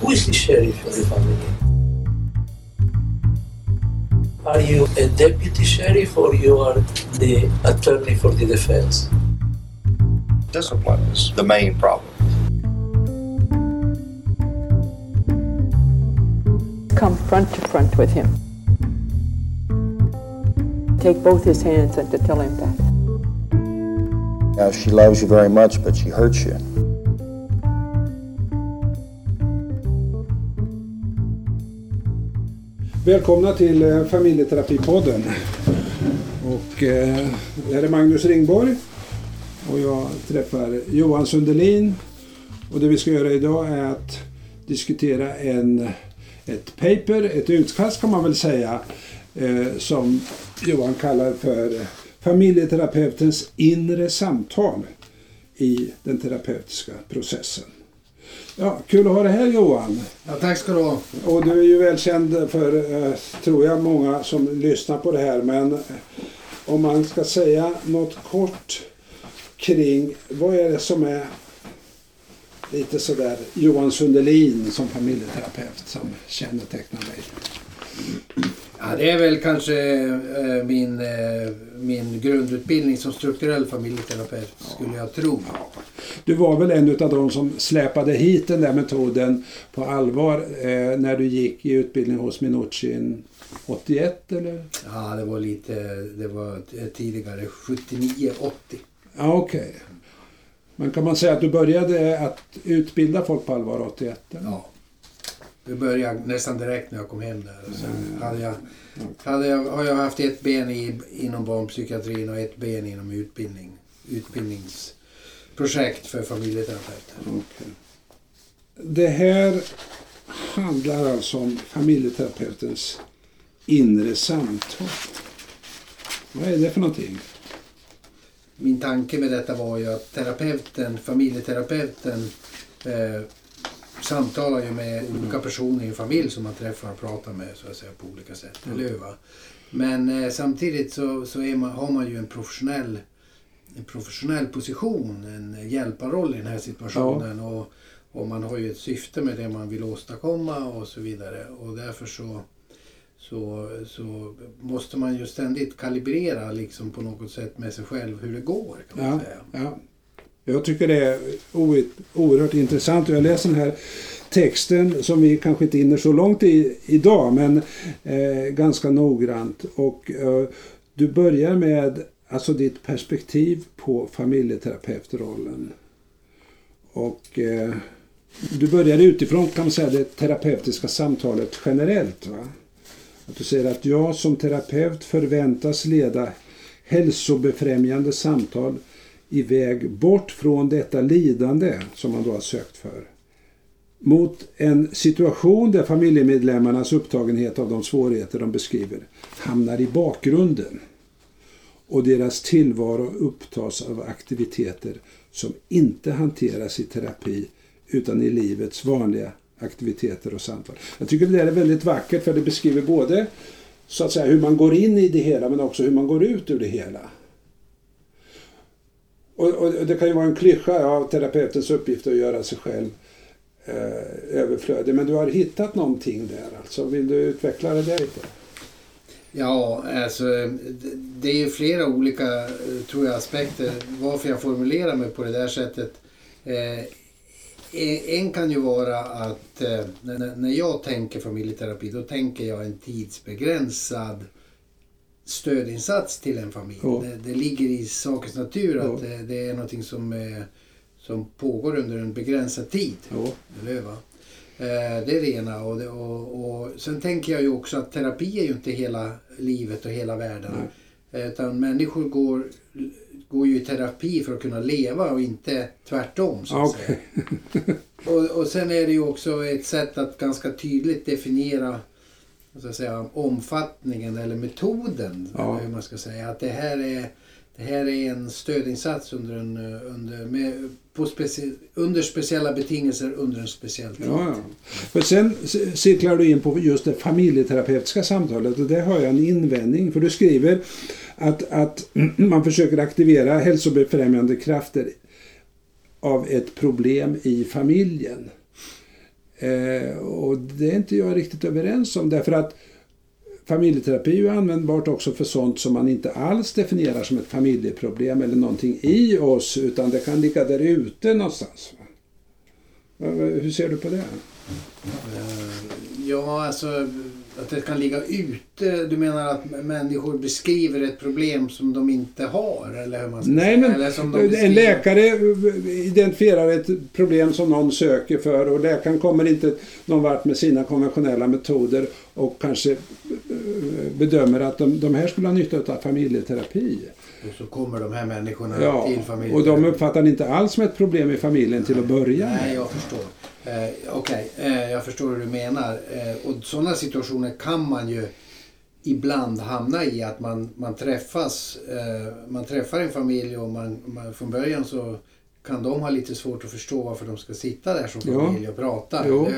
Who is the sheriff of the family? Are you a deputy sheriff or you are the attorney for the defense? Discipline is the main problem. Come front to front with him. Take both his hands and to tell him that. Now, she loves you very much, but she hurts you. Välkomna till eh, familjeterapipodden. Och, eh, det här är Magnus Ringborg och jag träffar Johan Sundelin. Och det vi ska göra idag är att diskutera en, ett paper, ett utkast kan man väl säga, eh, som Johan kallar för familjeterapeutens inre samtal i den terapeutiska processen. Ja, kul att ha dig här Johan. Ja, tack ska du ha. Och du är ju välkänd för, eh, tror jag, många som lyssnar på det här. Men om man ska säga något kort kring vad är det som är lite sådär Johan Sundelin som familjeterapeut som kännetecknar dig? Ja, det är väl kanske eh, min, eh, min grundutbildning som strukturell familjeterapeut, skulle jag tro. Du var väl en av de som släpade hit den där metoden på allvar eh, när du gick i utbildning hos Minuchin 81 eller? Ja, det var lite, det var tidigare, 79, 80. Ja, okej. Men kan man säga att du började att utbilda folk på allvar 81? Eller? Ja. Det började nästan direkt när jag kom hem där. Och sen hade jag, hade jag, har jag haft ett ben i, inom barnpsykiatrin och ett ben inom utbildning, utbildningsprojekt för familjeterapeuter. Okej. Det här handlar alltså om familjeterapeutens inre samtal. Vad är det för någonting? Min tanke med detta var ju att terapeuten, familjeterapeuten eh, samtalar ju med olika personer i en familj som man träffar och pratar med så att säga på olika sätt. Eller hur? Men eh, samtidigt så, så man, har man ju en professionell, en professionell position, en hjälparroll i den här situationen. Och, och man har ju ett syfte med det man vill åstadkomma och så vidare. Och därför så, så, så måste man ju ständigt kalibrera liksom på något sätt med sig själv hur det går. Kan man Ja, säga. ja. Jag tycker det är oerhört intressant. Jag läser den här texten som vi kanske inte hinner så långt i idag, men eh, ganska noggrant. Och eh, du börjar med alltså ditt perspektiv på familjeterapeutrollen. Och eh, du börjar utifrån kan man säga det terapeutiska samtalet generellt. Va? Att du säger att jag som terapeut förväntas leda hälsobefrämjande samtal i väg bort från detta lidande som man då har sökt för. Mot en situation där familjemedlemmarnas upptagenhet av de svårigheter de beskriver hamnar i bakgrunden och deras tillvaro upptas av aktiviteter som inte hanteras i terapi utan i livets vanliga aktiviteter och samtal. Jag tycker det där är väldigt vackert för det beskriver både så att säga hur man går in i det hela men också hur man går ut ur det hela. Och, och det kan ju vara en klyscha, ja, terapeutens uppgift att göra sig själv eh, överflödig. Men du har hittat någonting där alltså. Vill du utveckla det där lite? Ja, alltså det- är ju flera olika, tror jag, aspekter varför jag formulerar mig på det där sättet. Eh, en- kan ju vara att eh, när när jag tänker familjeterapi då tänker jag en tidsbegränsad stödinsats till en familj. Ja. Det, det ligger i sakens natur att det, det är någonting som, eh, som pågår under en begränsad tid. Ja. Eller va? Eh, Det är det ena. Och, det, och, och sen tänker jag ju också att terapi är ju inte hela livet och hela världen. Eh, Utan människor går, går ju i terapi för att kunna leva och inte tvärtom. Så att Ja, säga. Och, och sen är det ju också ett sätt att ganska tydligt definiera så att säga, omfattningen eller metoden. Ja. Eller hur man ska säga. Att det här är, det här är en stödinsats under, en, eh, under, med, på specie, under speciella betingelser under en speciell tid. Ja, ja. För sen cirklar du in på just det familjeterapeutiska samtalet och där har jag en invändning. För du skriver att, att man försöker aktivera hälsobefrämjande krafter av ett problem i familjen. Eh, och det är inte jag riktigt överens om därför att familjeterapi är ju användbart också för sånt som man inte alls definierar som ett familjeproblem eller någonting i oss utan det kan ligga där ute någonstans. Hur ser du på det? Ja, alltså att det kan ligga ute. Du menar att människor beskriver ett problem som de inte har? Eller hur man ska Nej, men eller som de en beskriver- läkare identifierar ett problem som någon söker för och läkaren kommer inte någon vart med sina konventionella metoder och kanske eh, bedömer att de, de här skulle ha nytta av familjeterapi. Och så kommer de här människorna Ja, till familjen. och de uppfattar det inte alls som ett problem i familjen till att börja Nej, med. jag förstår. Eh, Okej, eh, jag förstår hur du menar. Eh, och sådana situationer kan man ju ibland hamna i att man, man träffas, eh, man träffar en familj och man, man, från början så kan de ha lite svårt att förstå varför de ska sitta där som familj och prata. Jo.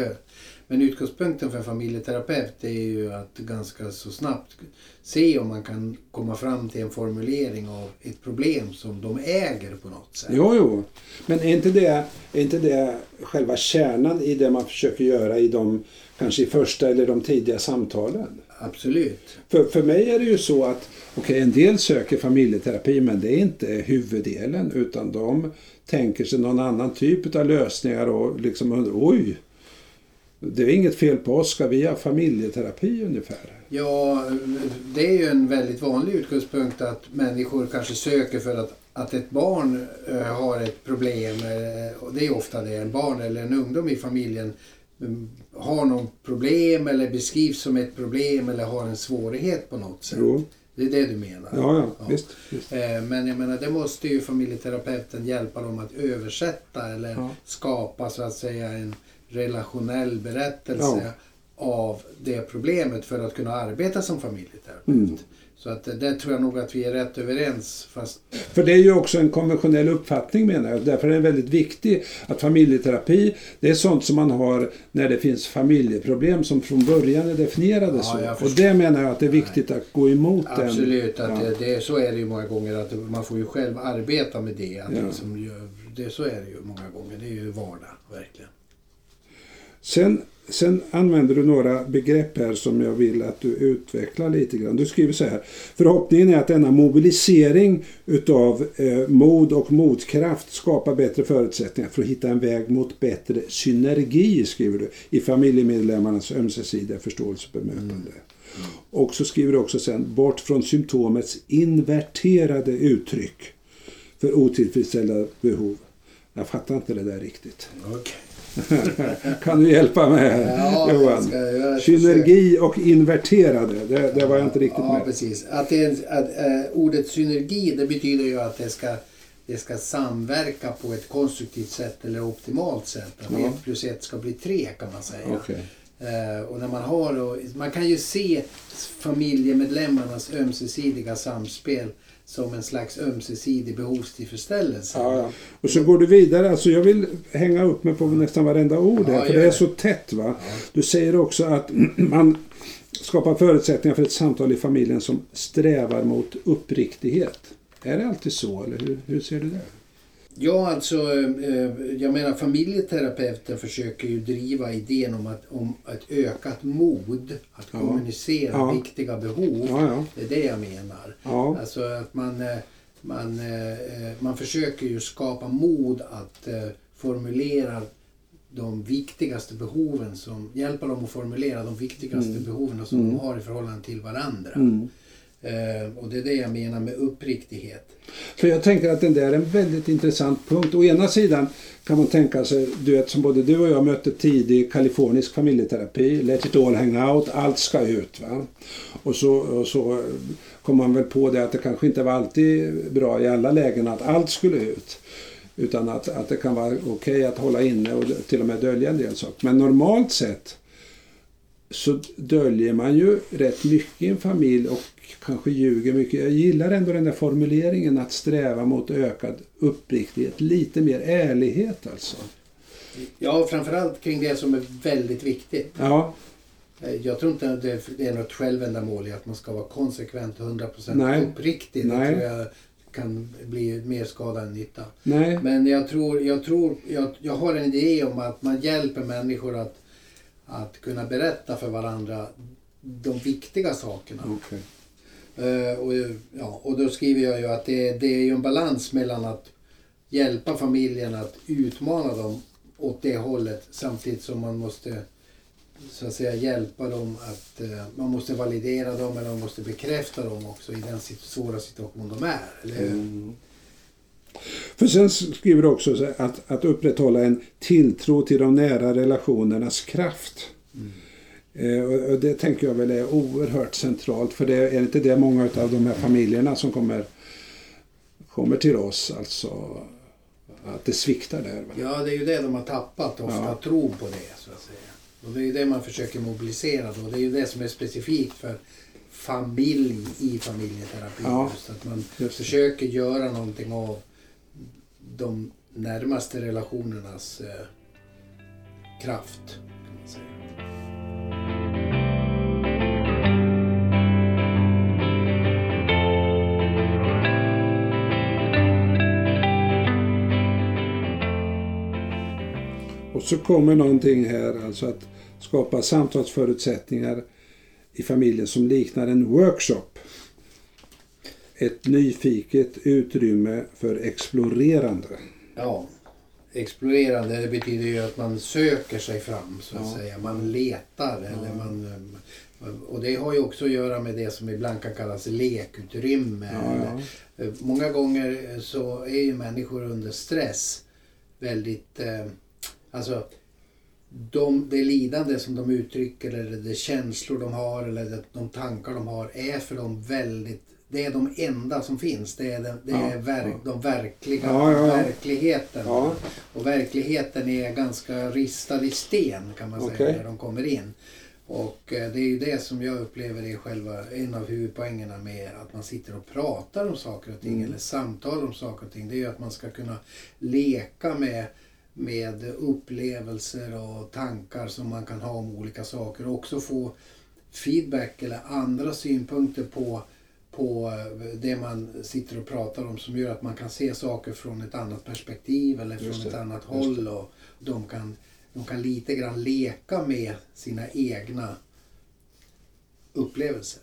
Men utgångspunkten för familjeterapeut är ju att ganska så snabbt se om man kan komma fram till en formulering av ett problem som de äger på något sätt. Jo, jo. Men är inte, det, är inte det själva kärnan i det man försöker göra i de kanske i första eller de tidiga samtalen? Absolut. För, för mig är det ju så att okej, en del söker familjeterapi men det är inte huvuddelen utan de tänker sig någon annan typ av lösningar och liksom undrar, oj, det är inget fel på oss, ska vi ha familjeterapi ungefär? Ja, det är ju en väldigt vanlig utgångspunkt att människor kanske söker för att, att ett barn eh, har ett problem. eh, och det är ofta det, en barn eller en ungdom i familjen mm, har någon problem eller beskrivs som ett problem eller har en svårighet på något sätt. Jo, Det är det du menar? ja, ja, visst. visst. Eh, Men jag menar, det måste ju familjeterapeuten hjälpa dem att översätta eller Ja. skapa så att säga en relationell berättelse Ja. av det problemet för att kunna arbeta som familjeterapeut. Mm. Så att där tror jag nog att vi är rätt överens. Fast För det är ju också en konventionell uppfattning menar jag. Därför är det väldigt viktigt att familjeterapi, det är sånt som man har när det finns familjeproblem som från början är definierade Ja, så. Och det menar jag att det är viktigt att gå emot den. absolut, att Ja. det, det, så är det ju många gånger. att Man får ju själv arbeta med det. Att Ja. liksom, det så är det ju många gånger. Det är ju vardag, verkligen. Sen, sen använder du några begrepp här som jag vill att du utvecklar lite grann. Du skriver så här. Förhoppningen är att denna mobilisering utav eh, mod och motkraft skapar bättre förutsättningar för att hitta en väg mot bättre synergi, skriver du, i familjemedlemmarnas ömsesidiga förståelse och bemötande. Och så skriver du också sen bort från symptomets inverterade uttryck för otillfredsställda behov. Jag fattar inte det där riktigt. Okej. Kan du hjälpa mig här, Ja, Johan? Synergi och inverterade, det, det var jag inte riktigt Ja, med precis. Att det att, eh, ordet synergi det betyder ju att det ska, det ska samverka på ett konstruktivt sätt eller optimalt sätt. Att Ja. ett plus ett ska bli tre kan man säga. Okej. Eh, och när man har och, man kan ju se familjemedlemmarnas ömsesidiga samspel som en slags ömsesidig behovstillfredsställelse. Ja, ja. Och så går du vidare. Alltså jag vill hänga upp mig på nästan varenda ord här, Ja, för det är så tätt. va? Du säger också att man skapar förutsättningar för ett samtal i familjen som strävar mot uppriktighet. Är det alltid så, eller hur, hur ser du det? Ja, alltså eh, jag menar familjeterapeuten försöker ju driva idén om, att, om ett ökat mod att Ja. kommunicera Ja. viktiga behov. Ja. Det är det jag menar. Ja, Alltså att man, eh, man, eh, man försöker ju skapa mod att formulera de viktigaste behoven som hjälpa dem att formulera de viktigaste behoven som de har i förhållande till varandra. Mm. Eh, och det är det jag menar med uppriktighet. För jag tänker att den där är en väldigt intressant punkt. Å ena sidan kan man tänka sig, du vet som både du och jag mötte tidig kalifornisk familjeterapi, let it all hang out, allt ska ut. Va? Och så, och så kom man väl på det att det kanske inte var alltid bra i alla lägen att allt skulle ut. Utan att, att det kan vara okej att hålla inne och till och med dölja en del saker. Men normalt sett så döljer man ju rätt mycket i en familj och kanske ljuger mycket. Jag gillar ändå den där formuleringen att sträva mot ökad uppriktighet. Lite mer ärlighet alltså. Ja, framförallt kring det som är väldigt viktigt. Ja, Eh, Jag tror inte att det är något självändamål i att man ska vara konsekvent och 100% Nej. uppriktig. Det Nej. tror jag kan bli mer skada än nytta. nej, Men jag tror, jag, tror jag, jag har en idé om att man hjälper människor att att kunna berätta för varandra de viktiga sakerna. Okej. Eh, och, ja, och då skriver jag ju att det, det är ju en balans mellan att hjälpa familjen att utmana dem åt det hållet samtidigt som man måste så att säga hjälpa dem att eh, man måste validera dem eller man måste bekräfta dem också i den svåra situation de är. Eller? Mm. För sen skriver du också att, att upprätthålla en tilltro till de nära relationernas kraft. Eh, och, det tänker jag väl är oerhört centralt. För det är inte det många av de här familjerna som kommer, kommer till oss. Alltså att det sviktar där. Va? Ja, det är ju det de har tappat ofta, Ja. tro på det så att säga. Och det är ju det man försöker mobilisera då. Det är ju det som är specifikt för familj i familjeterapi. Ja, Just att man försöker göra någonting av de närmaste relationernas eh, kraft. Kan man säga. Och så kommer någonting här, alltså att skapa samtalsförutsättningar i familjen som liknar en workshop. Ett nyfiket utrymme för explorerande. Ja, explorerande det betyder ju att man söker sig fram så att Ja. säga. Man letar eller man... Och det har ju också att göra med det som ibland kan kallas lekutrymme. Ja, ja. eller- Eh, Många gånger så är ju människor under stress väldigt... Eh, alltså de, det lidande som de uttrycker eller de känslor de har eller de tankar de har är för dem väldigt... Det är de enda som finns. Det är, det, det är Ja, verk, ja. de verkliga, Ja, ja, verkligheten. Och verkligheten är ganska ristad i sten kan man säga Okej. när de kommer in. Och eh, det är ju det som jag upplever är själva en av huvudpoängerna med att man sitter och pratar om saker och ting Mm. eller samtalar om saker och ting. Det är ju att man ska kunna leka med, med upplevelser och tankar som man kan ha om olika saker och också få feedback eller andra synpunkter på på eh, det man sitter och pratar om som gör att man kan se saker från ett annat perspektiv eller från det, ett annat håll. Och de, kan, de kan lite grann leka med sina egna upplevelser.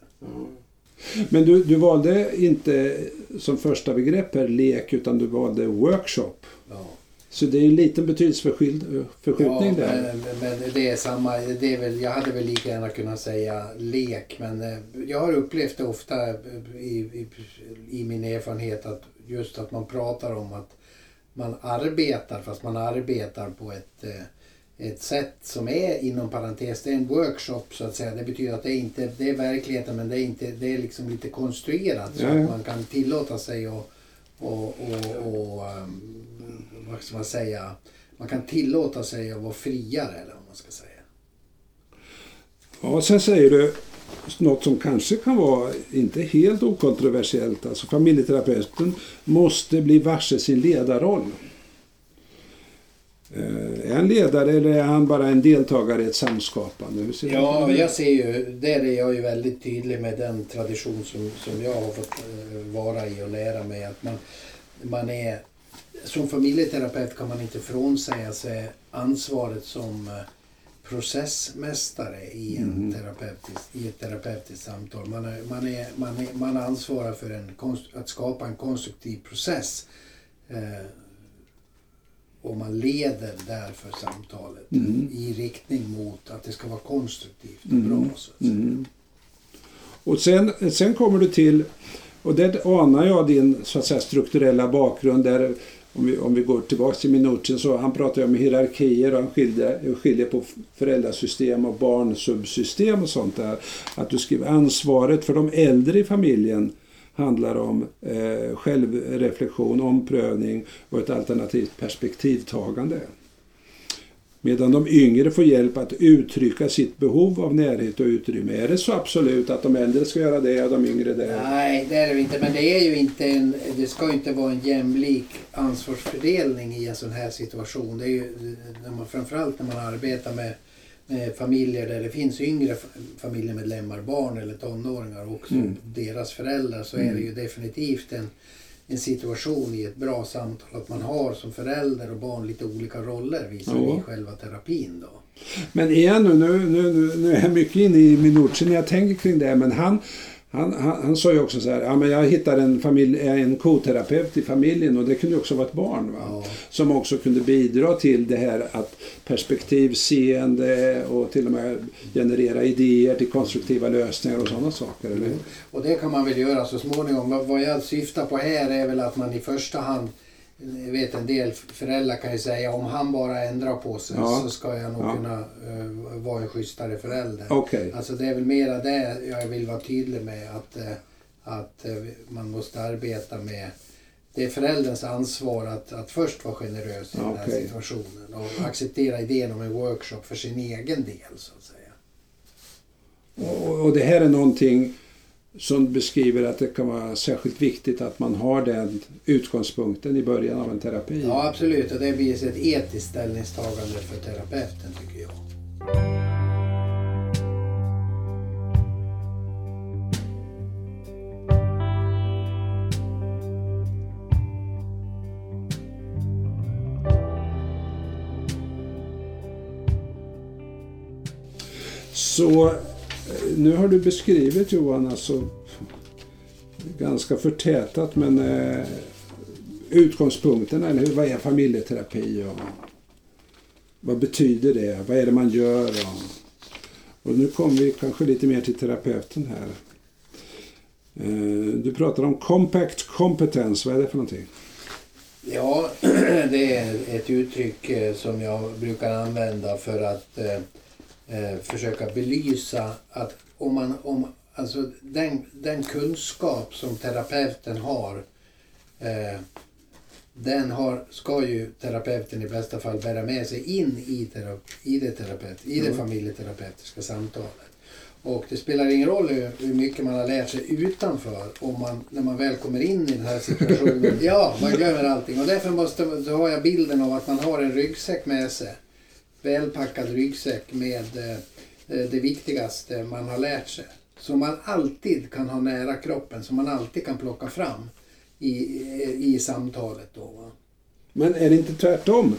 Men du, du valde inte som första begrepp här lek utan du valde workshop. Ja. Så det är en liten betydelseförskjutning Ja, där. men, men det är samma. Det är väl, jag hade väl lika gärna kunnat säga lek men eh, jag har upplevt det ofta i, i, i min erfarenhet att just att man pratar om att man arbetar fast man arbetar på ett, eh, ett sätt som är inom parentes, det är en workshop så att säga. Det betyder att det är inte det är verkligheten men det är, inte, det är liksom lite konstruerat så Ja, ja. att man kan tillåta sig att och, och, och um, vad ska man säga, man kan tillåta sig att vara friare eller vad man ska säga. Ja, sen säger du något som kanske kan vara inte helt okontroversiellt. Alltså familjeterapeuten måste bli varse sin ledarroll. Eh, Är han ledare eller är han bara en deltagare i ett samskapande? Ja, jag ser ju, där är jag ju väldigt tydlig med den tradition som, som jag har fått eh, vara i och lära mig. Att man, man är, som familjeterapeut kan man inte frånsäga sig ansvaret som eh, processmästare i, en terapeutisk, i ett terapeutiskt samtal. Man, är, man, är, man, är, man ansvarar för en, att skapa en konstruktiv process. Eh, och man leder därför samtalet i riktning mot att det ska vara konstruktivt och bra. Så. Mm. Och sen, sen kommer du till, och där anar jag din så att säga, strukturella bakgrund. Där, om, vi, om vi går tillbaka till Minuchin så han pratar om hierarkier och han skiljer, skiljer på föräldrasystem och barnsubsystem och sånt där. Att du skriver ansvaret för de äldre i familjen handlar om eh, självreflektion, omprövning och ett alternativt perspektivtagande. Medan de yngre får hjälp att uttrycka sitt behov av närhet och utrymme. Är det så absolut att de äldre ska göra det och de yngre det? Nej, det är det inte. Men det är ju inte en, det ska ju inte vara en jämlik ansvarsfördelning i en sån här situation. Det är ju när man, framförallt när man arbetar med, med familjer där det finns yngre familjemedlemmar, barn eller tonåringar och också Mm. deras föräldrar så är det ju definitivt en, en situation i ett bra samtal. Att man har som förälder och barn lite olika roller visar Ja. i själva terapin. Då. Men igen nu, nu, nu, nu, nu är jag mycket inne i Minucci när jag tänker kring det. Men han, han, han, han sa ju också så här, ja men jag hittar en, familj, en koterapeut i familjen och det kunde också vara ett barn. Va? Ja. Som också kunde bidra till det här att perspektivseende och till och med generera idéer till konstruktiva lösningar och sådana saker. Eller? Och det kan man väl göra så småningom. Vad- Vad jag syftar på här är väl att man i första hand jag vet en del föräldrar kan ju säga om han bara ändrar på sig Ja. så ska jag nog Ja. kunna eh, vara en schysstare förälder. Okej. Alltså det är väl mera det jag vill vara tydlig med att, eh, att eh, man måste arbeta med det är förälderns ansvar att, att först vara generös i den här situationen och acceptera idén om en workshop för sin egen del så att säga. Och, och det här är någonting som beskriver att det kan vara särskilt viktigt att man har den utgångspunkten i början av en terapi. Ja absolut och det blir ett etiskt ställningstagande för terapeuten tycker jag. Så nu har du beskrivit Johan, alltså ganska förtätat men eh, utgångspunkterna, eller hur? Vad är familjeterapi och vad betyder det? Vad är det man gör? Och, och nu kommer vi kanske lite mer till terapeuten här. Eh, du pratar om compact competence, vad är det för någonting? Ja, det är ett uttryck eh, som jag brukar använda för att eh, eh, försöka belysa att om man, om, alltså den, den kunskap som terapeuten har, eh, den har, ska ju terapeuten i bästa fall bära med sig in i, terapi, i, det, terapeut, i det familjeterapeutiska samtalet. Och det spelar ingen roll hur, hur mycket man har lärt sig utanför om man, när man väl kommer in i den här situationen. Ja, man glömmer allting. Och därför måste, har jag bilden av att man har en ryggsäck med sig. Välpackad ryggsäck med eh, det viktigaste man har lärt sig. Som man alltid kan ha nära kroppen, som man alltid kan plocka fram i, i, i samtalet. Då, va? Men är det inte tvärtom?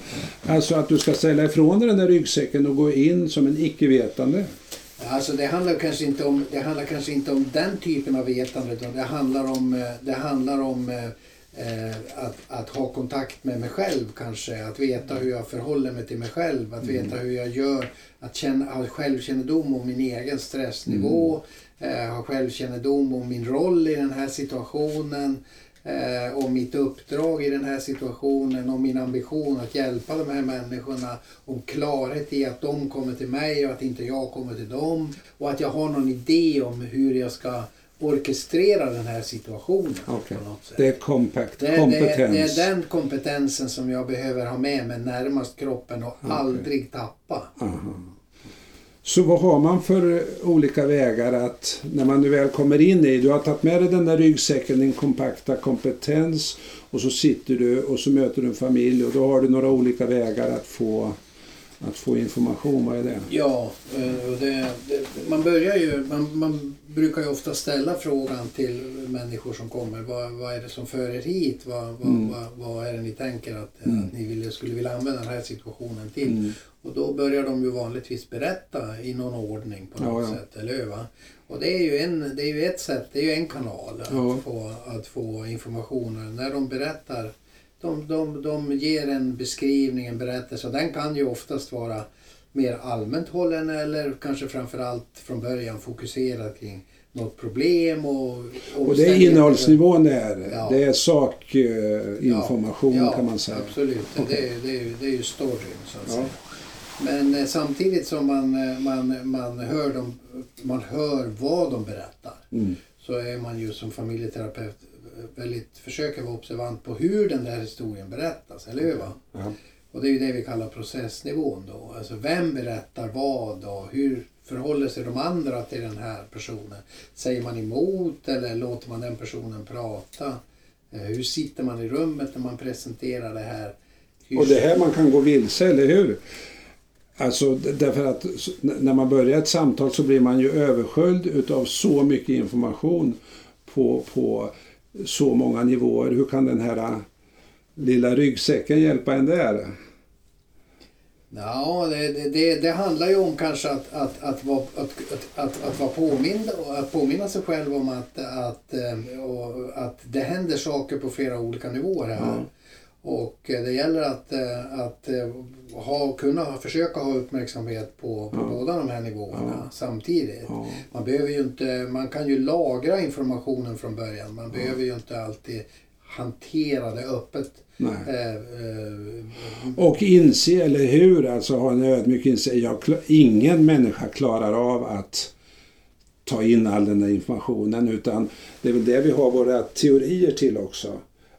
Alltså att du ska ställa ifrån dig den där ryggsäcken och gå in som en icke-vetande? Alltså det handlar kanske inte om, det handlar kanske inte om den typen av vetande utan det handlar om, eh, det handlar om eh, att, att ha kontakt med mig själv kanske. Att veta hur jag förhåller mig till mig själv. Att veta hur jag gör. Att känna, ha självkännedom om min egen stressnivå. Eh, ha självkännedom om min roll i den här situationen. Eh, om mitt uppdrag i den här situationen. Om min ambition att hjälpa de här människorna. Om klarhet i att de kommer till mig och att inte jag kommer till dem. Och att jag har någon idé om hur jag ska orkestrera den här situationen Okej. på något sätt. Det är compact Det, det, kompetens. det är den kompetensen som jag behöver ha med mig närmast kroppen och aldrig tappa. Aha. Så vad har man för olika vägar att, när man nu väl kommer in i, du har tagit med dig den där ryggsäcken, din kompakta kompetens och så sitter du och så möter du en familj och då har du några olika vägar att få, att få information. Vad är det? Ja, eh, det, det, man börjar ju, man, man brukar ju ofta ställa frågan till människor som kommer. Vad, vad är det som för er hit? Vad, vad, Mm. vad, vad är det ni tänker att, att ni vill, skulle vilja använda den här situationen till? Mm. Och då börjar de ju vanligtvis berätta i någon ordning på något Ja, ja. sätt. Eller hur? Och det är, ju en, det är ju ett sätt, det är ju en kanal att, Ja. få, att få informationen. När de berättar, de, de, de ger en beskrivning, en berättelse och den kan ju oftast vara mer allmänt hållen eller kanske framförallt från början fokuserad kring något problem och Och det är innehållsnivån där. Ja. Det är sakinformation ja, kan man säga. absolut. Okej. Det, är, det, är, det är ju storyn så att Ja. säga. Men eh, samtidigt som man, eh, man, man, hör dem, man hör vad de berättar Mm. så är man ju som familjeterapeut eh, väldigt, försöker vara observant på hur den där historien berättas, eller hur? Va? Och det är ju det vi kallar processnivån då. Alltså vem berättar vad och hur förhåller sig de andra till den här personen? Säger man emot eller låter man den personen prata? Eh, hur sitter man i rummet när man presenterar det här? Hur Och det här man kan gå vilse, eller hur? Alltså därför att när man börjar ett samtal så blir man ju översköljd utav så mycket information på, på så många nivåer. Hur kan den här lilla ryggsäcken hjälpa en där? Ja, det, det- det, handlar ju om kanske att, att, att, vara, att, att, att, vara påmind, att påminna sig själv om att, att, eh, och att det händer saker på flera olika nivåer här. Och eh, det gäller att, eh, att eh, ha, kunna försöka ha uppmärksamhet på, på båda de här nivåerna samtidigt. Ja. Man, behöver ju inte, man kan ju lagra informationen från början. Man behöver ju inte alltid hantera det öppet. Eh, eh, Och inse, eller hur, alltså ha en ödmjuk inse. Ingen människa klarar av att ta in all den där informationen utan det är väl det vi har våra teorier till också.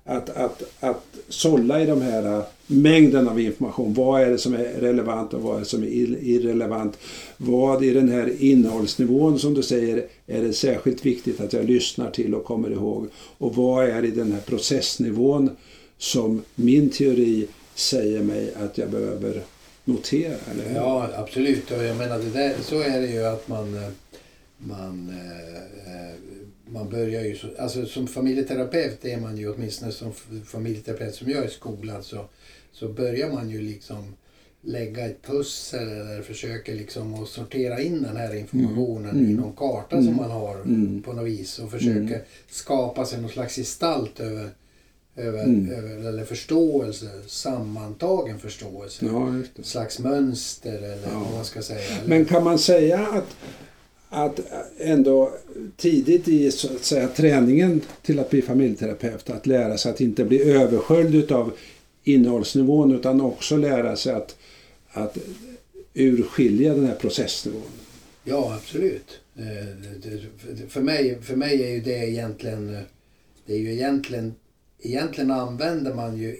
Att, att, att sålla i de här äh, mängden av information. Vad är det som är relevant och vad är det som är ir- irrelevant? Vad i den här innehållsnivån som du säger är det särskilt viktigt att jag lyssnar till och kommer ihåg? Och vad är i den här processnivån som min teori säger mig att jag behöver notera? Eller hur? Ja, absolut. Och jag menar, det där, så är det ju att man... eh, Man, eh, man börjar ju... Så, alltså som familjeterapeut är man ju åtminstone som familjeterapeut som jag i skolan så, så börjar man ju liksom lägga ett pussel eller försöker liksom att sortera in den här informationen i någon karta som man har på något vis och försöker skapa sig någon slags gestalt över, över, över eller förståelse, sammantagen förståelse Ja, ett slags mönster eller vad man ska säga. Eller- Men kan man säga att, att ändå tidigt i så att säga, träningen till att bli familjeterapeut, att lära sig att inte bli översköljd av innehållsnivån utan också lära sig att, att urskilja den här processnivån. Ja, absolut. Eh, För mig, för mig är ju det egentligen... eh, Det är ju egentligen... Egentligen använder man ju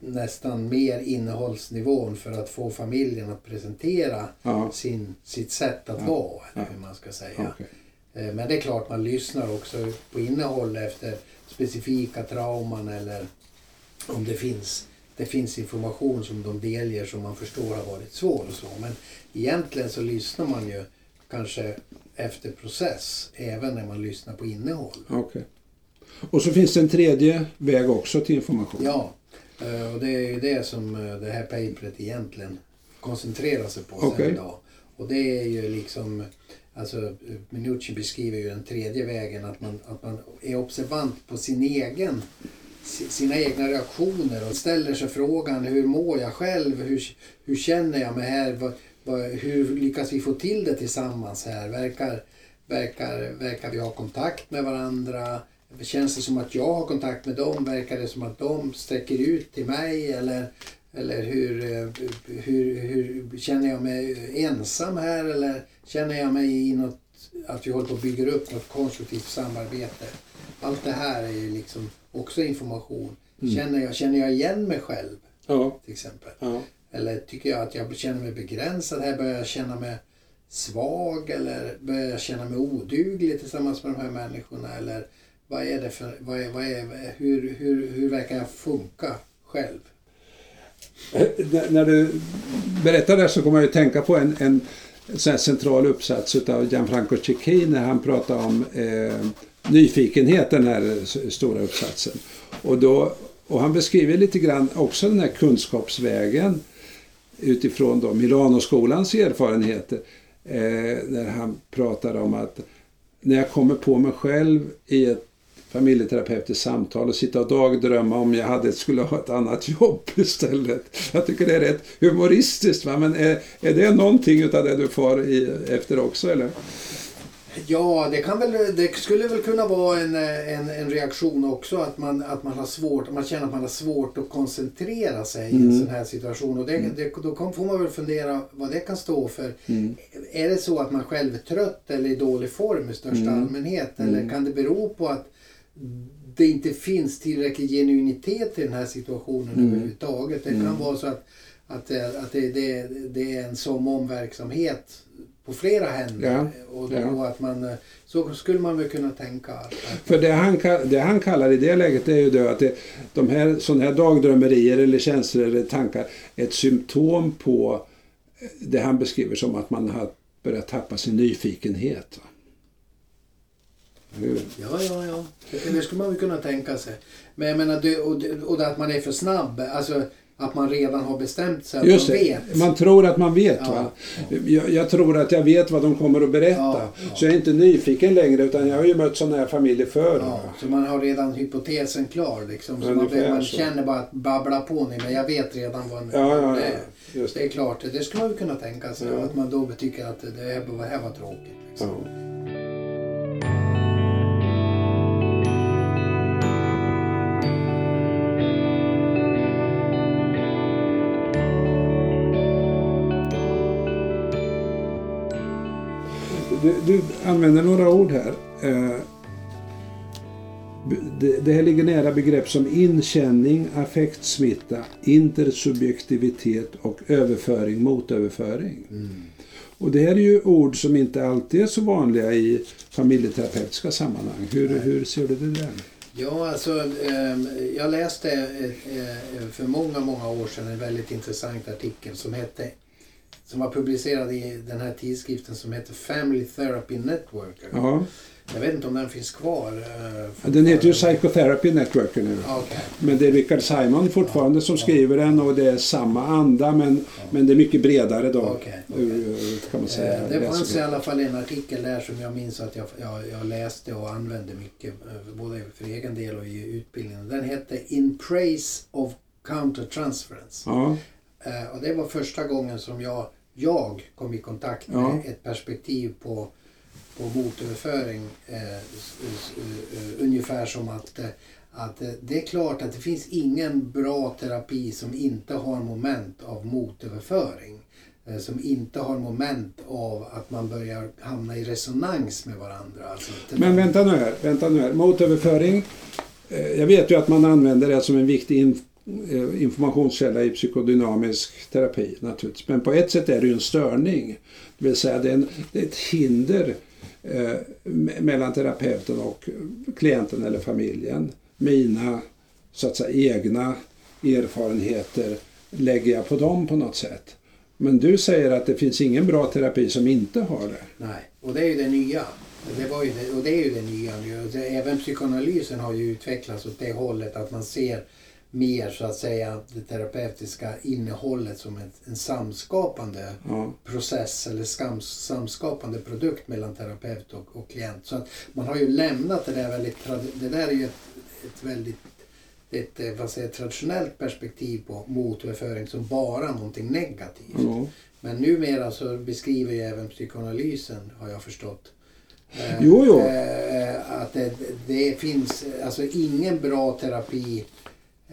nästan mer innehållsnivån för att få familjen att presentera Ja. sin, sitt sätt att vara, eller hur man ska säga. Okej. Eh, Men det är klart man lyssnar också på innehåll efter specifika trauman eller om det finns, det finns information som de delger som man förstår har varit svår och så. Men egentligen så lyssnar man ju kanske efter process även när man lyssnar på innehåll. Okej. Och så finns det en tredje väg också till information. Ja, eh, och det är ju det som eh, det här paperet egentligen koncentrerar sig på Okej. sen idag. Och det är ju liksom, alltså Minucci beskriver ju den tredje vägen, att man, att man är observant på sin egen, si- sina egna reaktioner och ställer sig frågan hur mår jag själv? Hur, hur känner jag mig här? Hur lyckas vi få till det tillsammans här? Verkar, verkar, verkar vi ha kontakt med varandra? Känns det som att jag har kontakt med dem? Verkar det som att de sträcker ut till mig? Eller, eller hur, eh, hur, hur känner jag mig ensam här? Eller känner jag mig i något, att vi håller på att bygga upp något konstruktivt samarbete? Allt det här är ju liksom också information. Känner, jag, känner jag igen mig själv Ja. till exempel? ja. Eller tycker jag att jag känner mig begränsad här? Börjar jag känna mig svag? Eller börjar jag känna mig oduglig tillsammans med de här människorna? Eller vad är det för, vad är, vad är, hur, hur, hur verkar jag funka själv? När- du berättar det så kommer jag att tänka på en, en sån central uppsats av Gianfranco Cecchi när han pratar om eh, nyfikenhet, den här stora uppsatsen. Och, då, och han beskriver lite grann också den här kunskapsvägen utifrån då Milanoskolans erfarenheter. Eh, när han pratar om att när jag kommer på mig själv i ett familjeterapeutiskt samtal och sitta och dagdrömma om jag hade, skulle ha ett annat jobb istället. Jag tycker det är rätt humoristiskt. Va? Men är, är det någonting utav det du far i, efter också eller? Ja, det, kan väl, det skulle väl kunna vara en, en, en reaktion också att man, att man har svårt, man känner att man har svårt att koncentrera sig i en sån här situation. Och det, det, då kan- får man väl fundera vad det kan stå för. Är det så att man själv är trött eller i dålig form i största allmänhet? Eller kan det bero på att det inte finns tillräcklig genuinitet i den här situationen överhuvudtaget? Det kan vara så att, att, det, att det, det, det är en som om verksamhet på flera händer. Ja, Och, ja. att man, eh, så skulle man väl kunna tänka. För det han, det han kallar i det läget är ju då att det, de här, sådana här dagdrömmerier eller känslor eller tankar är ett symptom på det han beskriver som att man har börjat tappa sin nyfikenhet. va. Hur? Ja, ja, ja. Det, det skulle man väl kunna tänka sig. Men jag menar, det, och, det, och att man är för snabb. Alltså att man redan har bestämt sig. Att Just man det, vet. man tror att man vet. Ja, va? Jag, jag tror att jag vet vad de kommer att berätta. Ja, ja. Så jag är inte nyfiken längre utan jag har ju mött sådana här familjer förr. Så man har redan hypotesen klar liksom. Så man, man så. känner bara att babbla på nu, men jag vet redan vad Ja, ja, det ja. är. Det är klart, det skulle man väl kunna tänka sig. Ja. Att man då tycker att det här, det här var tråkigt. Liksom. Du, du använder några ord här. Eh, Det, här ligger nära begrepp som inkänning, affektsmitta, intersubjektivitet och överföring, motöverföring. Och det här är ju ord som inte alltid är så vanliga i familjeterapeutiska sammanhang. Hur, hur ser du det där? Ja, alltså ehm, jag läste eh, eh, för många, många år sedan en väldigt intressant artikel som hette som var publicerad i den här tidskriften som heter Family Therapy Networker. Ja, Jag vet inte om den finns kvar. eh, den heter ju. Psychotherapy Network nu. Okej. Men det är Richard Simon fortfarande som skriver den och det är samma anda men, men det är mycket bredare då. Okej, okej. ur- Kan man säga. Eh, Det fanns i alla fall en artikel där som jag minns att jag, jag, jag läste och använde mycket, eh, både för egen del och i utbildningen. Den hette In Praise of Countertransference. Ja, Eh, Och det var första gången som jag, jag kom i kontakt med Ja. ett perspektiv på, på motöverföring. Eh, s- s- eh, ungefär som att, eh, att eh, det är klart att det finns ingen bra terapi som inte har moment av motöverföring. Som inte har moment av att man börjar hamna i resonans med varandra. Alltså, men vänta nu här. Vänta nu här. Motöverföring. Jag vet ju att man använder det som en viktig Eh, informationskälla i psykodynamisk terapi naturligtvis. Men på ett sätt är det ju en störning. Det vill säga det är, en, det är ett hinder eh, mellan terapeuten och klienten eller familjen. Mina så att säga egna erfarenheter lägger jag på dem på något sätt. Men du säger att det finns ingen bra terapi som inte har det. Nej, och det är ju det nya. Det var ju det, och det är ju det nya nu. Även psykoanalysen har ju utvecklats åt det hållet att man ser mer så att säga det terapeutiska innehållet som en, en samskapande Ja. process eller skam, samskapande produkt mellan terapeut och, och klient. Så att man har ju lämnat det där väldigt, det där är ju ett, ett väldigt ett eh, vad säger, traditionellt perspektiv på motöverföring som bara någonting negativt. Ja. Men numera så beskriver ju även psykoanalysen, har jag förstått. eh, Jo, jo. eh, Att det, det finns alltså ingen bra terapi.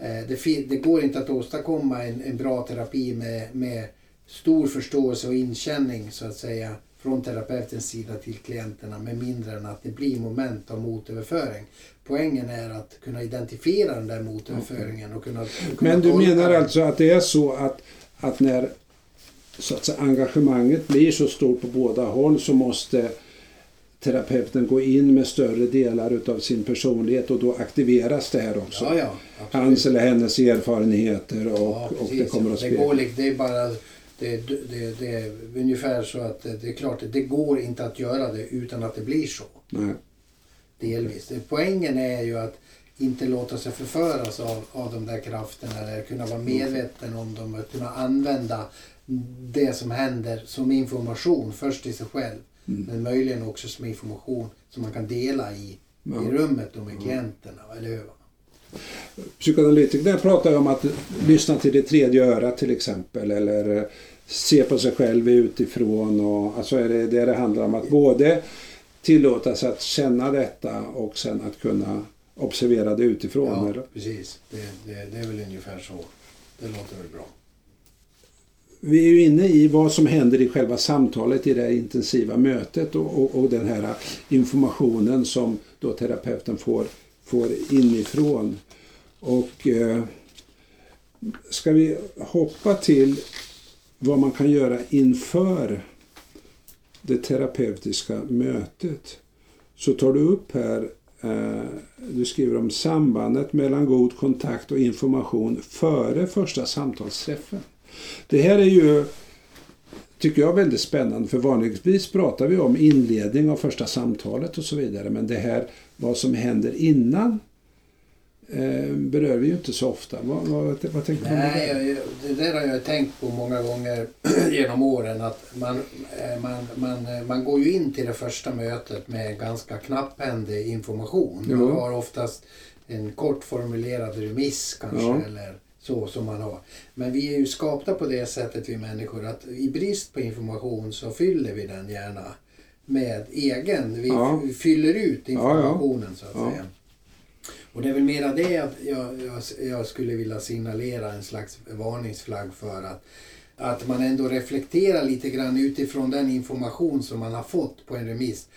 Eh, Det, det går inte att åstadkomma en, en bra terapi med, med stor förståelse och inkänning så att säga från terapeutens sida till klienterna med mindre än att det blir moment av motöverföring. Poängen är att kunna identifiera den där motöverföringen och kunna, kunna Men du menar den. alltså att det är så att, att när så att säga, engagemanget blir så stort på båda håll så måste terapeuten gå in med större delar utav sin personlighet och då aktiveras det här också. Ja, ja. Hans eller hennes erfarenheter och, Ja, och det kommer att det, spegla. går, li- det är bara det, det, det är ungefär så att det det är klart det går inte att göra det utan att det blir så. Nej. Delvis. Det- Poängen är ju att inte låta sig förföras av, av de där krafterna eller kunna vara medveten om dem och kunna använda det som händer som information först i sig själv. Men möjligen också som information som man kan dela i, Ja. i rummet och med klienterna. Eller hur? Psykoanalytikerna pratar om att lyssna till det tredje örat till exempel eller se på sig själv utifrån. Och, alltså är det det det handlar om att både tillåta sig att känna detta och sen att kunna observera det utifrån. Ja, eller? precis. Det, det, det är väl ungefär så. Det låter väl bra. Vi är ju inne i vad som händer i själva samtalet i det här intensiva mötet och, och, och den här informationen som då terapeuten får, får inifrån. Och eh, ska vi hoppa till vad man kan göra inför det terapeutiska mötet så tar du upp här eh, du skriver om sambandet mellan god kontakt och information före första samtalsträffen. Det här är ju tycker jag väldigt spännande. För vanligtvis pratar vi om inledning av första samtalet och så vidare. Men det här, vad som händer innan, eh, berör vi ju inte så ofta. Vad, vad, vad tänker du det? Nej, jag- det där har jag tänkt på många gånger genom åren. Att man, eh, man, man, eh, man går ju in till det första mötet med ganska knapphändig information. Man Jo. har oftast en kort formulerad remiss kanske. Ja. Eller så som man har. Men vi är ju skapta på det sättet vi människor att i brist på information så fyller vi den gärna med egen. Vi Ja. fyller ut ja. informationen så att Ja. säga. Och det är väl mera det att jag, jag, jag skulle vilja signalera en slags varningsflagg för att, att man ändå reflekterar lite grann utifrån den information som man har fått på en remiss.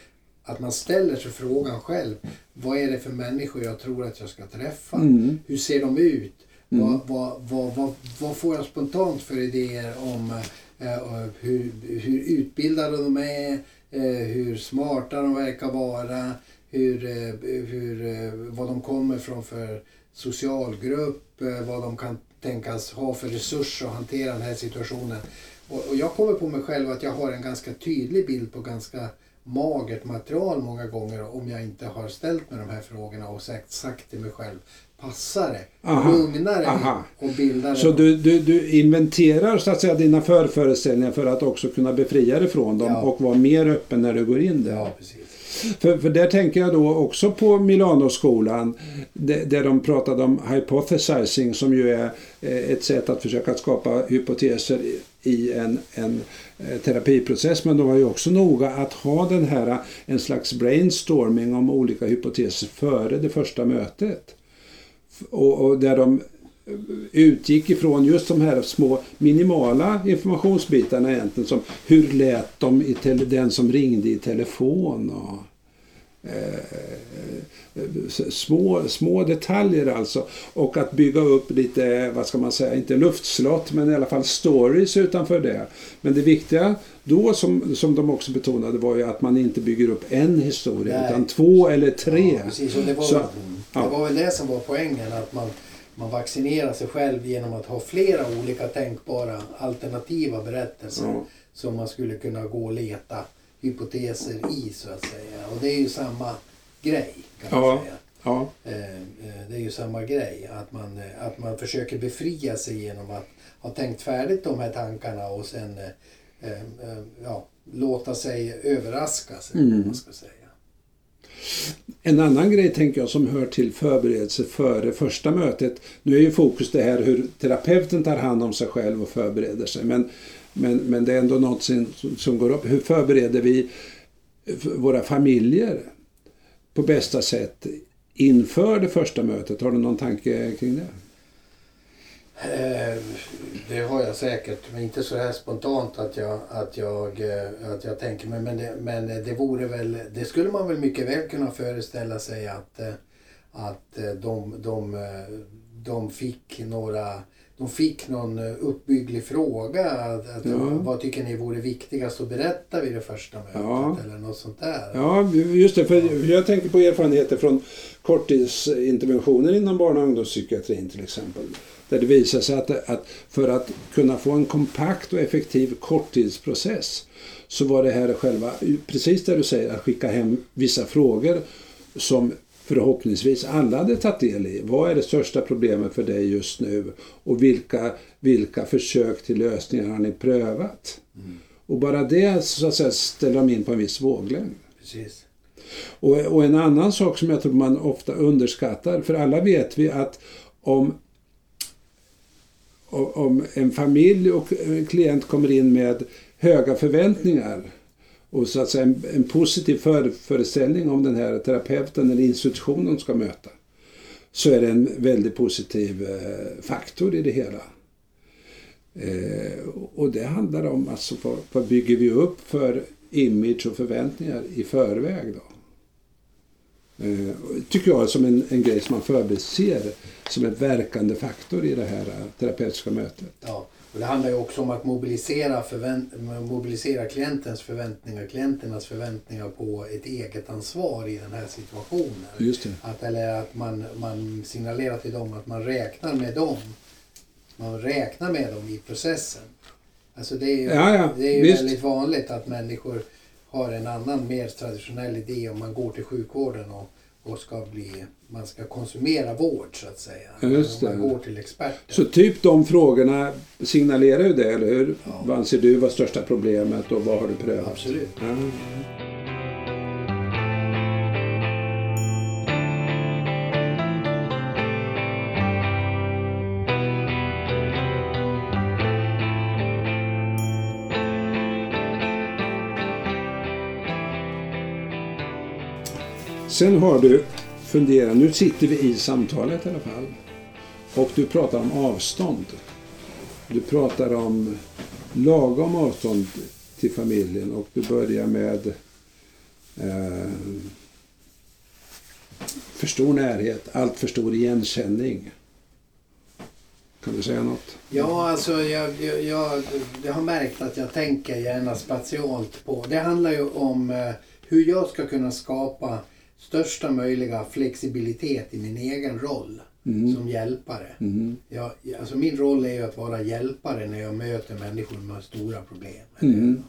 Att man ställer sig frågan själv. Vad är det för människor jag tror att jag ska träffa? Mm. Hur ser de ut? Mm. Vad, vad, vad, vad, vad får jag spontant för idéer om eh, eh, hur, hur utbildade de är? Eh, hur smarta de verkar vara? Hur, eh, hur, eh, vad de kommer från för socialgrupp? Eh, vad de kan tänkas ha för resurser att hantera den här situationen. Och, och jag kommer på mig själv att jag har en ganska tydlig bild på ganska magert material många gånger om jag inte har ställt mig de här frågorna och sagt, sagt till mig själv passar det? Aha. Lugnar det? Aha. Och bildar det? Så du, du, du inventerar så att säga dina förföreställningar för att också kunna befria dig från dem Ja. och vara mer öppen när du går in där. Ja, precis. För, för där tänker jag då också på Milanoskolan där, där de pratade om hypothesizing som ju är eh, ett sätt att försöka skapa hypoteser i- en, en eh, terapiprocess. Men de var ju också noga att ha den här eh, en slags brainstorming om olika hypoteser före det första mötet. Och, och där de eh, utgick ifrån just de här små minimala informationsbitarna egentligen som hur lät de i tele, den som ringde i telefon och eh, s- små, små detaljer alltså. Och att bygga upp lite, vad ska man säga, inte luftslott men i alla fall stories utanför det. Men det viktiga då som, som de också betonade var ju att man inte bygger upp en historia Nej. utan två eller tre. Ja, precis. Och det, var, Så- väl- ja. det var väl det som var poängen. Att man, man vaccinerar sig själv genom att ha flera olika tänkbara alternativa berättelser. Ja. Som man skulle kunna gå och leta hypoteser i så att säga. Och det är ju samma grej kan man Ja. säga. Ja. Eh, eh, Det är ju samma grej. Att man, eh, att man försöker befria sig genom att ha tänkt färdigt de här tankarna och sen ja, låta sig överraskas. Mm. Man ska säga. En annan grej tänker jag som hör till förberedelse före första mötet. Nu är ju fokus det här hur terapeuten tar hand om sig själv och förbereder sig. Men, men, men det är ändå något som, som går upp. Hur förbereder vi våra familjer på bästa sätt inför det första mötet? Har du någon tanke kring det? Eh, det har jag säkert, men inte så här spontant att jag, att jag, eh, att jag tänker mig. Men det, men det vore väl, det skulle man väl mycket väl kunna föreställa sig att, eh, att de, de, de fick några de fick någon eh, uppbygglig fråga. Att, att, Ja. Vad tycker ni vore viktigast att berätta vid det första mötet? Ja. Eller något sånt där. Ja, just det. För jag tänker på erfarenheter från korttidsinterventioner inom barn och ungdomspsykiatrin till exempel. Där det visar sig att, att för att kunna få en kompakt och effektiv korttidsprocess så var det här själva, precis det du säger, att skicka hem vissa frågor som förhoppningsvis alla hade tagit del i. Vad är det största problemet för dig just nu? Och vilka, vilka försök till lösningar har ni prövat? Och bara det så att säga, ställer de in på en viss våglängd. Precis. Och, och en annan sak som jag tror man ofta underskattar, för alla vet vi att om, om en familj och en klient kommer in med höga förväntningar och så att säga en, en positiv för, föreställning om den här terapeuten eller institutionen de ska möta så är det en väldigt positiv eh, faktor i det hela. Eh, och det handlar om alltså vad, vad bygger vi upp för image och förväntningar i förväg då. Eh, tycker jag som en, en grej som man förbiser som en verkande faktor i det här eh, terapeutiska mötet. Ja, och det handlar ju också om att mobilisera, förvänt- mobilisera klientens förväntningar, klienternas förväntningar på ett eget ansvar i den här situationen. Just det. Att, eller att man, man signalerar till dem att man räknar med dem. Man räknar med dem i processen. Alltså det är ju, Ja, ja, det är ju väldigt vanligt att människor har en annan mer traditionell idé om man går till sjukvården och, och ska bli, man ska konsumera vård så att säga. Just man går till experter. Så typ de frågorna signalerar ju det, eller hur? Ja. Vad anser du var största problemet och vad har du prövat? Absolut. Ja. Sen har du funderat, nu sitter vi i samtalet i alla fall. Och du pratar om avstånd. Du pratar om lagom avstånd till familjen och du börjar med eh, för stor närhet, allt för stor igenkänning. Kan du säga något? Ja, alltså jag, jag, jag, jag har märkt att jag tänker gärna spatialt på... Det handlar ju om eh, hur jag ska kunna skapa största möjliga flexibilitet i min egen roll som hjälpare. Mm. Jag, alltså min roll är ju att vara hjälpare när jag möter människor med stora problem. Mm.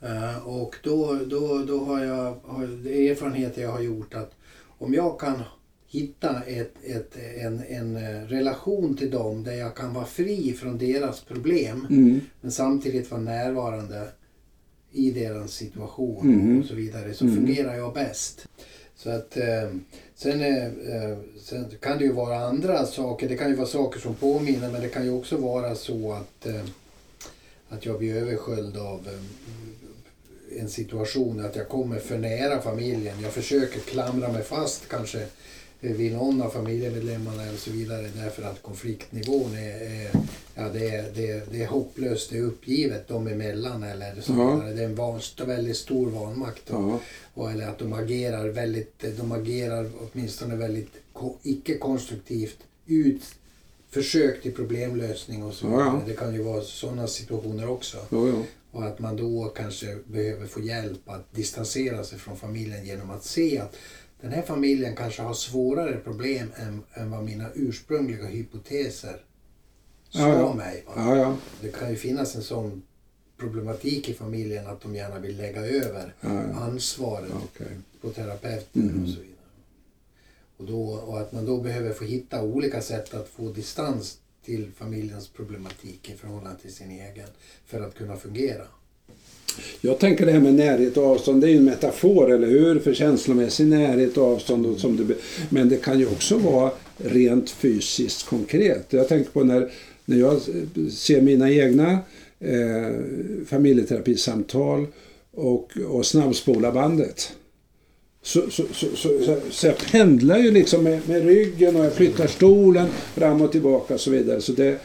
Eh, och då, då, då har jag har, erfarenheter jag har gjort att om jag kan hitta ett, ett, en, en eh, relation till dem där jag kan vara fri från deras problem Mm. men samtidigt vara närvarande i deras situation Mhm. och så vidare så Mhm. fungerar jag bäst. Så att eh, sen, eh, eh, sen kan det ju vara andra saker. Det kan ju vara saker som påminner men det kan ju också vara så att, eh, att jag blir översköljd av eh, en situation att jag kommer för nära familjen. Jag försöker klamra mig fast kanske vid någon av familjemedlemmarna och så vidare därför att konfliktnivån är, är, ja, det är, det är, det är hopplöst, det är uppgivet dem emellan eller så Ja. Det är en van, väldigt stor vanmakt. Och, Ja. och, eller att de agerar väldigt, de agerar åtminstone väldigt ko- icke-konstruktivt ut försök till problemlösning och så vidare. Det kan ju vara sådana situationer också. Och att man då kanske behöver få hjälp att distansera sig från familjen genom att se att den här familjen kanske har svårare problem än, än vad mina ursprungliga hypoteser sa Ja, ja. mig. Ja, ja. Det kan ju finnas en sån problematik i familjen att de gärna vill lägga över ansvaret Okej. på terapeuten Mhm. och så vidare. Och, då, och att man då behöver få hitta olika sätt att få distans till familjens problematik i förhållande till sin egen för att kunna fungera. Jag tänker det här med närhet och avstånd, det är ju en metafor, eller hur? För känslomässig närhet och avstånd. Och som det, men det kan ju också vara rent fysiskt konkret. Jag tänker på när, när jag ser mina egna eh, familjeterapisamtal och, och snabbspolar bandet. Så, så, så, så, så, så jag pendlar ju liksom med, med ryggen och jag flyttar stolen fram och tillbaka och så vidare. Så det,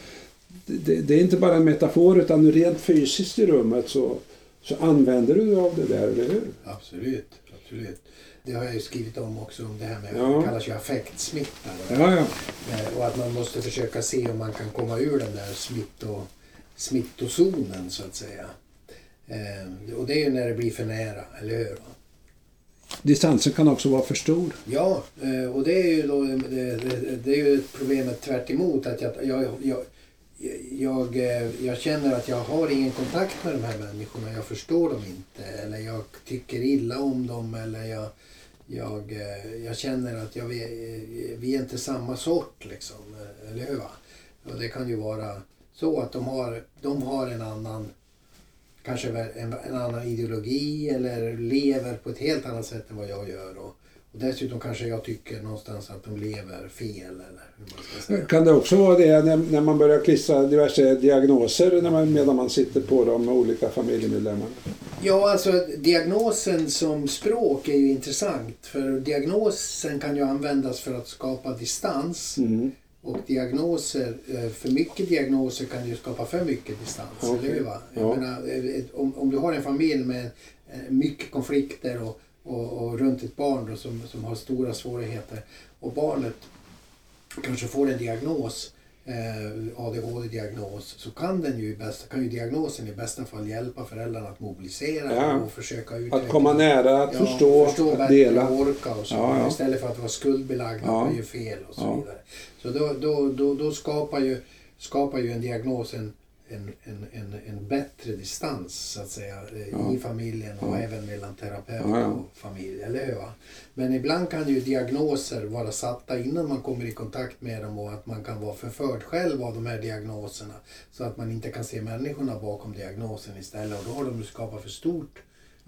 det, det är inte bara en metafor utan rent fysiskt i rummet så, så använder du dig av det där, eller hur? Absolut, absolut. Det har jag ju skrivit om också, om det här med, Ja. det kallas ju affektsmitta. Ja, ja. Eh, Och att man måste försöka se om man kan komma ur den där smitto, smittozonen så att säga. Eh, och det är ju när det blir för nära, eller hur? Distansen kan också vara för stor. Ja, eh, och det är ju då, det, det, det är ju problemet tvärt emot att jag, jag, jag, jag, eh, jag känner att jag har ingen kontakt med de här människorna. Jag förstår dem inte eller jag tycker illa om dem eller jag, jag, eh, jag känner att jag, eh, vi, är inte samma sort liksom. Eller hur? va? Och det kan ju vara så att de har, de har en annan kanske en, en annan ideologi eller lever på ett helt annat sätt än vad jag gör. Och, och dessutom kanske jag tycker någonstans att de lever fel eller hur man ska säga. Kan det också vara det när, när man börjar klistra diverse diagnoser när man, medan man sitter på de olika familjemedlemmarna? Ja, alltså diagnosen som språk är ju intressant. För diagnosen kan ju användas för att skapa distans. Mm. Och diagnoser, eh, för mycket diagnoser kan ju skapa för mycket distans. Okej. Eller hur? Va? Ja. menar, eh, ett- om, om du har en familj med eh, mycket konflikter och, och, och runt ett barn då, som, som har stora svårigheter och barnet kanske får en diagnos, eh, ADHD-diagnos, så kan, den ju i bästa, kan ju diagnosen i bästa fall hjälpa föräldrarna att mobilisera Ja. och försöka utveckla. Att komma nära, att Ja, förstå, förstå att bättre dela. och orka och så. Ja. Istället för att vara skuldbelagd Ja. och man gör fel och så vidare. Så då, då, då, då skapar, ju, skapar ju en diagnos en, en, en, en, en bättre distans så att säga eh, Ja. i familjen och Ja. även mellan terapeut Ja, och familj, eller hur? va? Men ibland kan ju diagnoser vara satta innan man kommer i kontakt med dem och att man kan vara förförd själv av de här diagnoserna så att man inte kan se människorna bakom diagnosen istället och då har de skapat för stort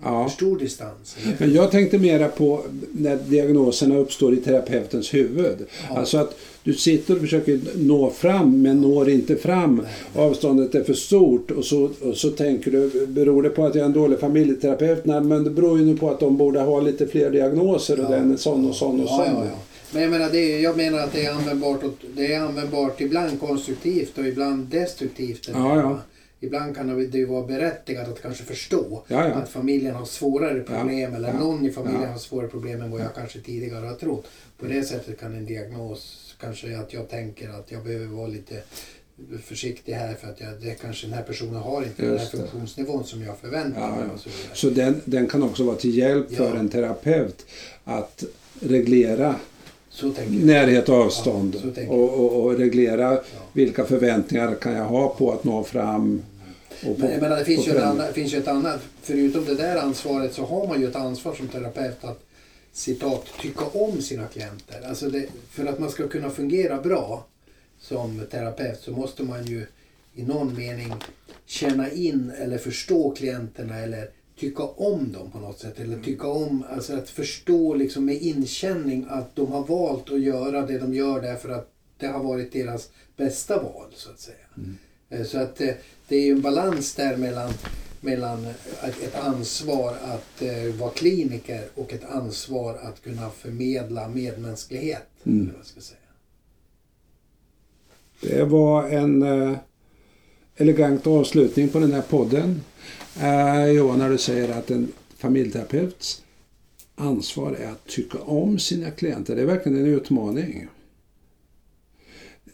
Ja. för stor distans. eller? Men jag tänkte mera på när diagnoserna uppstår i terapeutens huvud. Ja. Alltså att du sitter och försöker nå fram men når inte fram. Avståndet är för stort och så, och så tänker du, beror det på att jag är en dålig familjeterapeut? Nej, men det beror ju på att de borde ha lite fler diagnoser och Ja. den är sån och sån och sån. ja, ja. Men jag menar, det jag menar att det är användbart, åt, det är användbart ibland konstruktivt och ibland destruktivt. Ja, ja. Ibland kan det ju vara berättigat att kanske förstå Ja, ja. att familjen har svårare problem eller ja, någon i familjen ja. har svårare problem än vad jag kanske tidigare har trott. På det sättet kan en diagnos, kanske att jag tänker att jag behöver vara lite försiktig här för att jag, det kanske den här personen har inte den här Just det. funktionsnivån som jag förväntar Ja, mig. ja. Och så vidare. Så den, den kan också vara till hjälp Ja. för en terapeut att reglera närhet och avstånd Ja, och, och, och reglera vilka förväntningar kan jag ha på att nå fram. Men jag menar, det finns ju, annat, finns ju ett annat, förutom det där ansvaret så har man ju ett ansvar som terapeut att citat, tycka om sina klienter. Alltså det, för att man ska kunna fungera bra som terapeut så måste man ju i någon mening känna in eller förstå klienterna eller tycka om dem på något sätt. Eller tycka om, alltså att förstå liksom med inkänning att de har valt att göra det de gör därför att det har varit deras bästa val så att säga. Eh, Så att eh, det är ju en balans där mellan, mellan ett ansvar att eh, vara kliniker och ett ansvar att kunna förmedla medmänsklighet. Mm. vad ska säga. Det var en eh, elegant avslutning på den här podden. Eh, Johan, när du säger att en familjeterapeuts ansvar är att tycka om sina klienter. Det är verkligen en utmaning.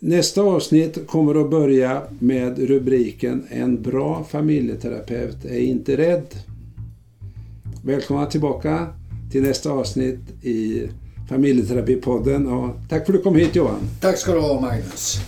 Nästa avsnitt kommer att börja med rubriken En bra familjeterapeut är inte rädd. Välkomna tillbaka till nästa avsnitt i familjeterapipodden och tack för att du kom hit Johan. Tack ska du ha Magnus.